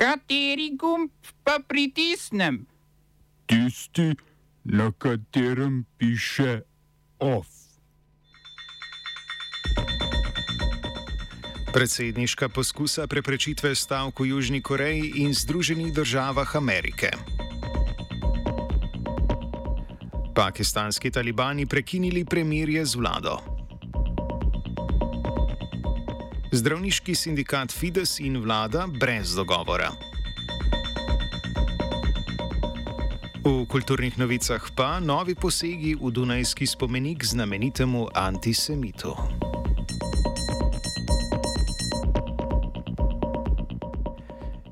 Kateri gumb pa pritisnem? Tisti, na katerem piše OF. Predsedniška poskusa preprečitve stavk v Južni Koreji in Združenih državah Amerike. Pakistanski talibani prekinili premirje z vlado. Zdravniški sindikat Fides in vlada brez dogovora. V kulturnih novicah pa novi posegi v Dunajski spomenik znamenitemu antisemitu.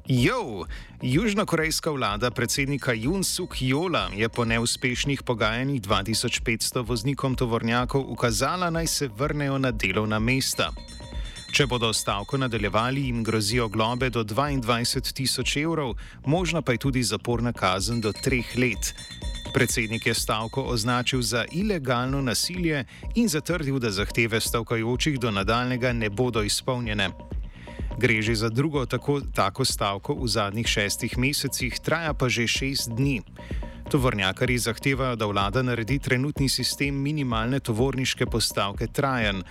Jo, južnokorejska vlada predsednika Jun Suk Jola je po neuspešnih pogajanjih 2500 voznikom tovornjakov ukazala naj se vrnejo na delovna mesta. Če bodo stavko nadaljevali, jim grozijo globe do 22 tisoč evrov, možna pa je tudi zaporna kazen do treh let. Predsednik je stavko označil za ilegalno nasilje in zatrdil, da zahteve stavkajočih do nadaljnega ne bodo izpolnjene. Gre že za drugo tako, tako stavko v zadnjih šestih mesecih, traja pa že šest dni. Tovornjakari zahtevajo, da vlada naredi trenutni sistem minimalne tovorniške postavke trajen.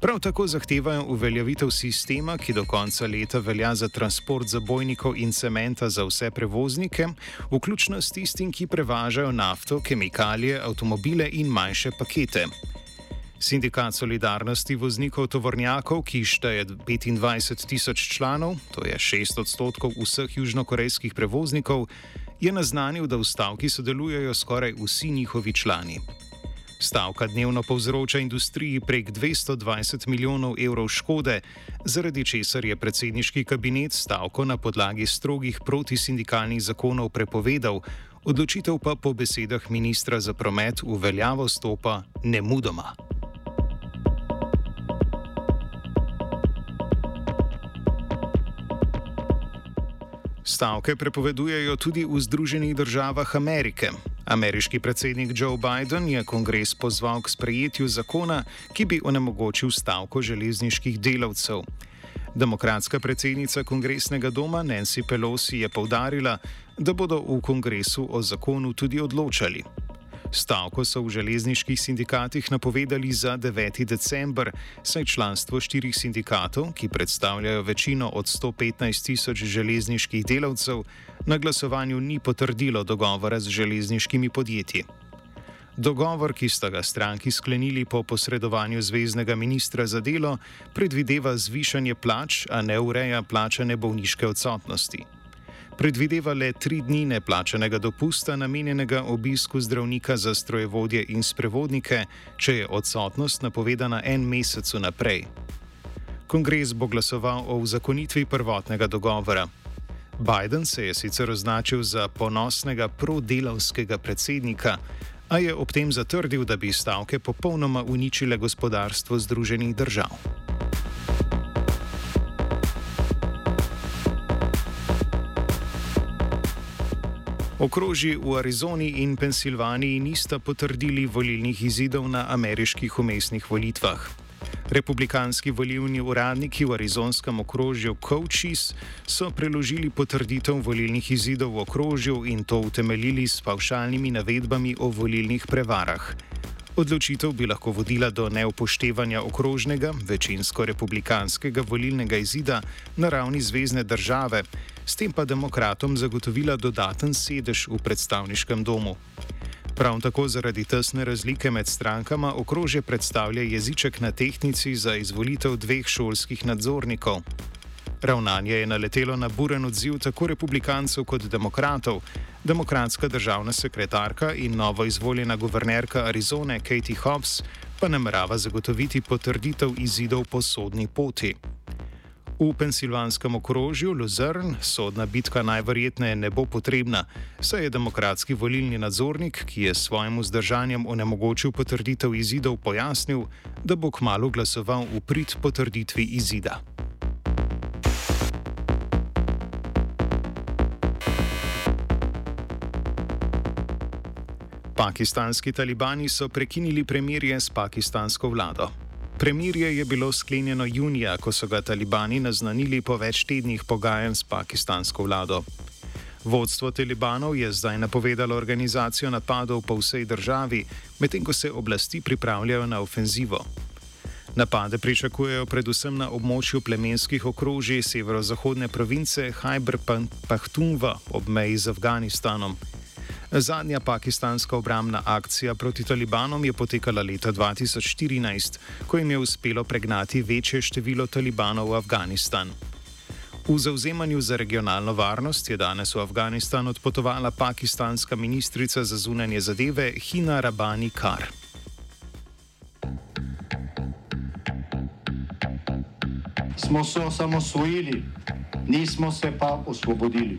Prav tako zahtevajo uveljavitev sistema, ki do konca leta velja za transport zabojnikov in cementa za vse prevoznike, vključno s tistim, ki prevažajo nafto, kemikalije, avtomobile in manjše pakete. Sindikat solidarnosti voznikov tovornjakov, ki šteje 25 tisoč članov, to je 6 odstotkov vseh južnokorejskih prevoznikov, je naznanil, da v stavki sodelujejo skoraj vsi njihovi člani. Stavka dnevno povzroča industriji prek 220 milijonov evrov škode, zaradi česar je predsedniški kabinet stavko na podlagi strogih protisindikalnih zakonov prepovedal, odločitev pa po besedah ministra za promet v veljavo stopa nemudoma. Stavke prepovedujejo tudi v Združenih državah Amerike. Ameriški predsednik Joe Biden je kongres pozval k sprejetju zakona, ki bi onemogočil stavko železniških delavcev. Demokratska predsednica kongresnega doma Nancy Pelosi je povdarila, da bodo v kongresu o zakonu tudi odločali. Stavko so v železniških sindikatih napovedali za 9. december, saj članstvo štirih sindikatov, ki predstavljajo večino od 115 tisoč železniških delavcev, na glasovanju ni potrdilo dogovora z železniškimi podjetji. Dogovor, ki sta ga stranki sklenili po posredovanju zvezdnega ministra za delo, predvideva zvišanje plač, a ne ureja plačane bolniške odsotnosti predvideva le tri dni neplačenega dopusta, namenjenega obisku zdravnika za strojevodje in sprevodnike, če je odsotnost napovedana en mesec naprej. Kongres bo glasoval o uzakonitvi prvotnega dogovora. Biden se je sicer označil za ponosnega prodelavskega predsednika, a je ob tem zatrdil, da bi stavke popolnoma uničile gospodarstvo Združenih držav. Okroži v Arizoni in Pensilvaniji nista potrdili volilnih izidov na ameriških umestnih volitvah. Republikanski volilni uradniki v arizonskem okrožju Coaches so preložili potrditev volilnih izidov v okrožju in to utemeljili s pavšalnimi navedbami o volilnih prevarah. Odločitev bi lahko vodila do neupoštevanja okrožnega, večinsko republikanskega volilnega izida na ravni zvezdne države, s tem pa demokratom zagotovila dodaten sedež v predstavniškem domu. Prav tako zaradi tesne razlike med strankama okrožje predstavlja jeziček na tehnici za izvolitev dveh šolskih nadzornikov. Ravnanje je naletelo na buren odziv tako republikancev kot demokratov. Demokratska državna sekretarka in novo izvoljena guvernerka Arizone Katie Hobbs pa namerava zagotoviti potrditev izidov po sodni poti. V pensilvanskem okrožju Luzern sodna bitka najverjetneje ne bo potrebna, saj je demokratski volilni nadzornik, ki je s svojim vzdržanjem onemogočil potrditev izidov, pojasnil, da bo kmalo glasoval v prid potrditvi izida. Pakistanski talibani so prekinili premirje s pakistansko vlado. Premirje je bilo sklenjeno junija, ko so ga talibani naznanili po več tednih pogajanj s pakistansko vlado. Vodstvo talibanov je zdaj napovedalo organizacijo napadov po vsej državi, medtem ko se oblasti pripravljajo na ofenzivo. Napade pričakujejo predvsem na območju plemenskih okrožij severozahodne province Hajber Pahtunva ob meji z Afganistanom. Zadnja pakistanska obramna akcija proti talibanom je potekala leta 2014, ko jim je uspelo pregnati večje število talibanov v Afganistan. V zauzemanju za regionalno varnost je danes v Afganistan odpotovala pakistanska ministrica za zunanje zadeve Hina Rabani Kar. Smo se osamosvojili, nismo se pa osvobodili.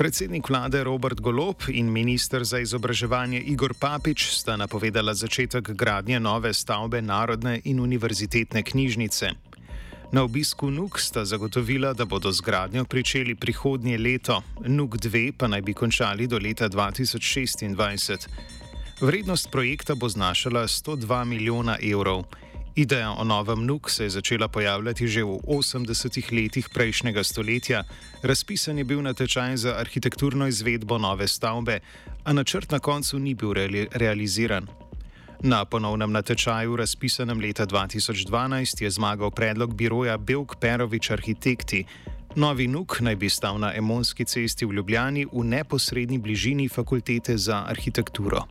Predsednik vlade Robert Golop in minister za izobraževanje Igor Papič sta napovedala začetek gradnje nove stavbe Narodne in univerzitetne knjižnice. Na obisku NUK sta zagotovila, da bodo z gradnjo pričeli prihodnje leto, NUK 2 pa naj bi končali do leta 2026. Vrednost projekta bo znašala 102 milijona evrov. Ideja o novem NUK se je začela pojavljati že v 80-ih letih prejšnjega stoletja. Razpisan je bil natečaj za arhitekturno izvedbo nove stavbe, a načrt na koncu ni bil reali realiziran. Na ponovnem natečaju, razpisanem leta 2012, je zmagal predlog biroja Belk Perovič Arhitekti. Novi NUK naj bi stal na Emonski cesti v Ljubljani v neposrednji bližini fakultete za arhitekturo.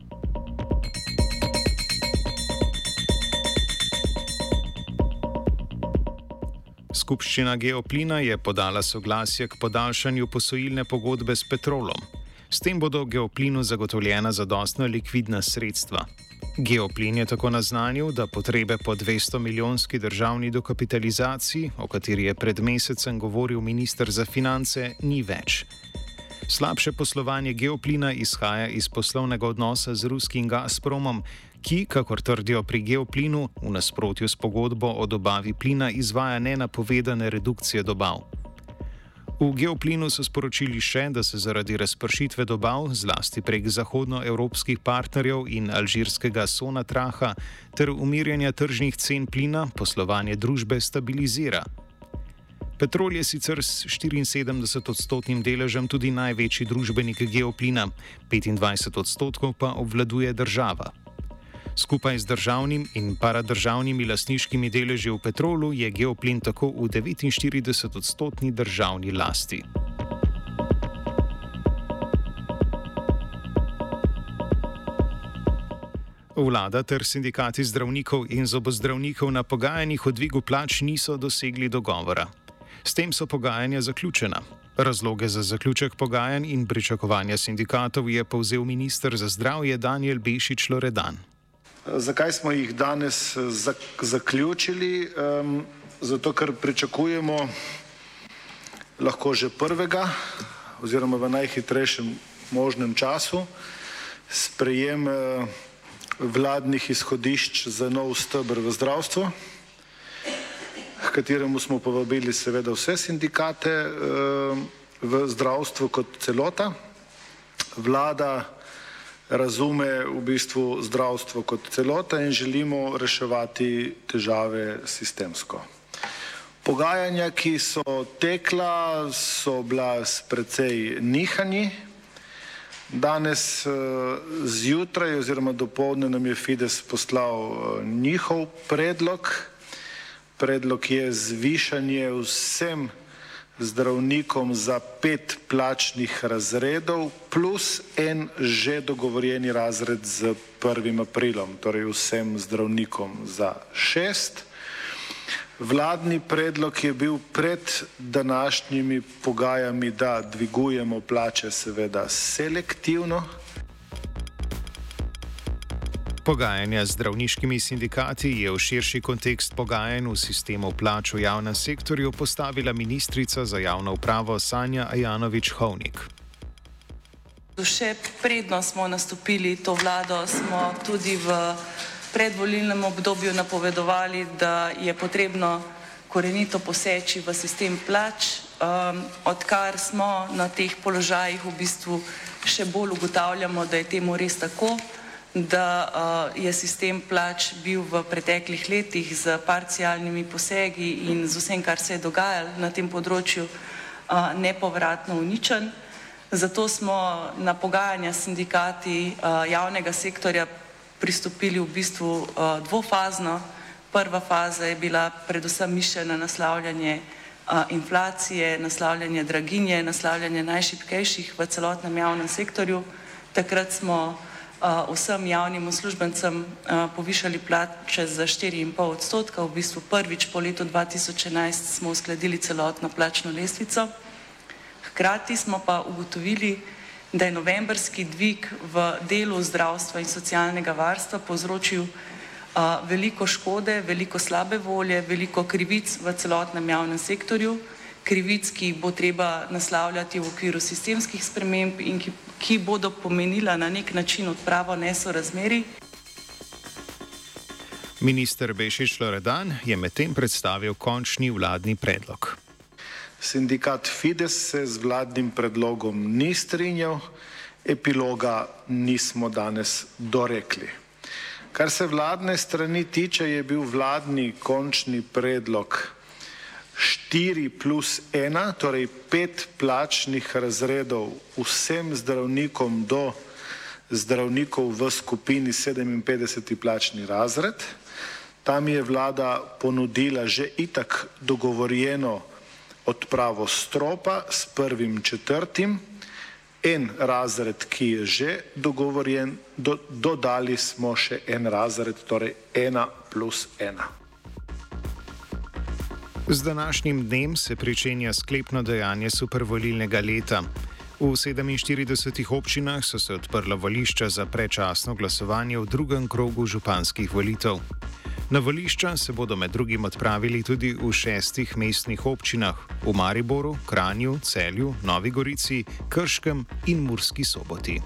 Skupščina Geoplina je podala soglasje k podaljšanju posojilne pogodbe s Petrolom. S tem bodo Geoplinu zagotovljena zadostna likvidna sredstva. Geoplin je tako naznanil, da potrebe po 200 milijonski državni dokapitalizaciji, o kateri je pred mesecem govoril ministr za finance, ni več. Slabše poslovanje Geoplina izhaja iz poslovnega odnosa z ruskim Gazpromom, ki, kakor trdijo pri Geoplinu, v nasprotju s pogodbo o dobavi plina izvaja nenapovedane redukcije dobav. V Geoplinu so sporočili še, da se zaradi razpršitve dobav, zlasti prek zahodnoevropskih partnerjev in alžirskega Sonatraha, ter umirjanja tržnih cen plina, poslovanje družbe stabilizira. Petrol je sicer s 74-odstotnim deležem tudi največji družbenik Geoplina, 25 odstotkov pa obvladuje država. Skupaj z državnim in paradržavnimi lasniškimi deleži v petrolu je Geoplin tako v 49-odstotni državni lasti. Vlada ter sindikati zdravnikov in zobozdravnikov na pogajanjih o dvigu plač niso dosegli dogovora. S tem so pogajanja zaključena. Razloge za zaključek pogajanj in pričakovanja sindikatov je povzel ministr za zdravje Daniel Bešič Loredan. Zakaj smo jih danes zaključili? Zato, ker pričakujemo lahko že prvega oziroma v najhitrejšem možnem času sprejem vladnih izhodišč za nov stebr v zdravstvu, k kateremu smo povabili seveda vse sindikate uh, v zdravstvu kot celota. Vlada razume v bistvu zdravstvo kot celota in želimo reševati težave sistemsko. Pogajanja, ki so tekla, so bila s precej nihanji. Danes eh, zjutraj oziroma dopoledne nam je Fides poslal eh, njihov predlog. Predlog je zvišanje vsem zdravnikom za pet plačnih razredov plus en že dogovorjeni razred z 1. aprilom, torej vsem zdravnikom za šest. Vladni predlog je bil pred današnjimi pogajami, da dvigujemo plače seveda selektivno. Pogajanja z zdravniškimi sindikati je v širši kontekst pogajanj v sistemu plač v javnem sektorju postavila ministrica za javno upravo Sanja Ajanovič-Hovnik. Še predno smo nastopili to vlado, smo tudi v predvolilnem obdobju napovedovali, da je potrebno korenito poseči v sistem plač. Um, odkar smo na teh položajih, v bistvu še bolj ugotavljamo, da je temu res tako, da uh, je sistem plač bil v preteklih letih z parcialnimi posegi in z vsem, kar se je dogajalo na tem področju, uh, nepovratno uničen. Zato smo na pogajanja s sindikati uh, javnega sektorja pristopili v bistvu uh, dvofazno. Prva faza je bila predvsem mišljena na naslavljanje uh, inflacije, naslavljanje draginje, naslavljanje najšipkejših v celotnem javnem sektorju. Takrat smo vsem javnim uslužbencem uh, povišali plače za 4,5 odstotka. V bistvu prvič po letu 2011 smo uskladili celotno plačno lestvico. Hkrati smo pa ugotovili, da je novembrski dvig v delu zdravstva in socialnega varstva povzročil uh, veliko škode, veliko slabe volje, veliko krivic v celotnem javnem sektorju, krivic, ki jih bo treba naslavljati v okviru sistemskih sprememb in ki, ki bodo pomenila na nek način odpravo nesorazmeri. Minister Bešič Loredan je medtem predstavil končni vladni predlog. Sindikat Fides se z vladnim predlogom ni strinjal, epiloga nismo danes dorekli. Kar se vladne strani tiče, je bil vladni končni predlog 4 plus 1, torej 5 plačnih razredov vsem zdravnikom do zdravnikov v skupini 57. plačni razred. Tam je vlada ponudila že itak dogovorjeno odpravo stropa s prvim četrtim, en razred, ki je že dogovorjen, do, dodali smo še en razred, torej ena plus ena. Z današnjim dnem se pričenja sklepno dejanje supervolilnega leta. V 47 občinah so se odprla volišča za prečasno glasovanje v drugem krogu županskih volitev. Na volišča se bodo med drugim odpravili tudi v šestih mestnih občinah: v Mariboru, Kranju, Celju, Novi Gorici, Krškem in Murski soboti.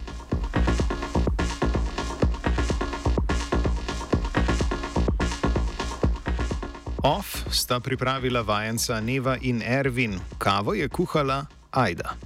Off sta pripravila vajenca Neva in Ervin, kavo je kuhala Aida.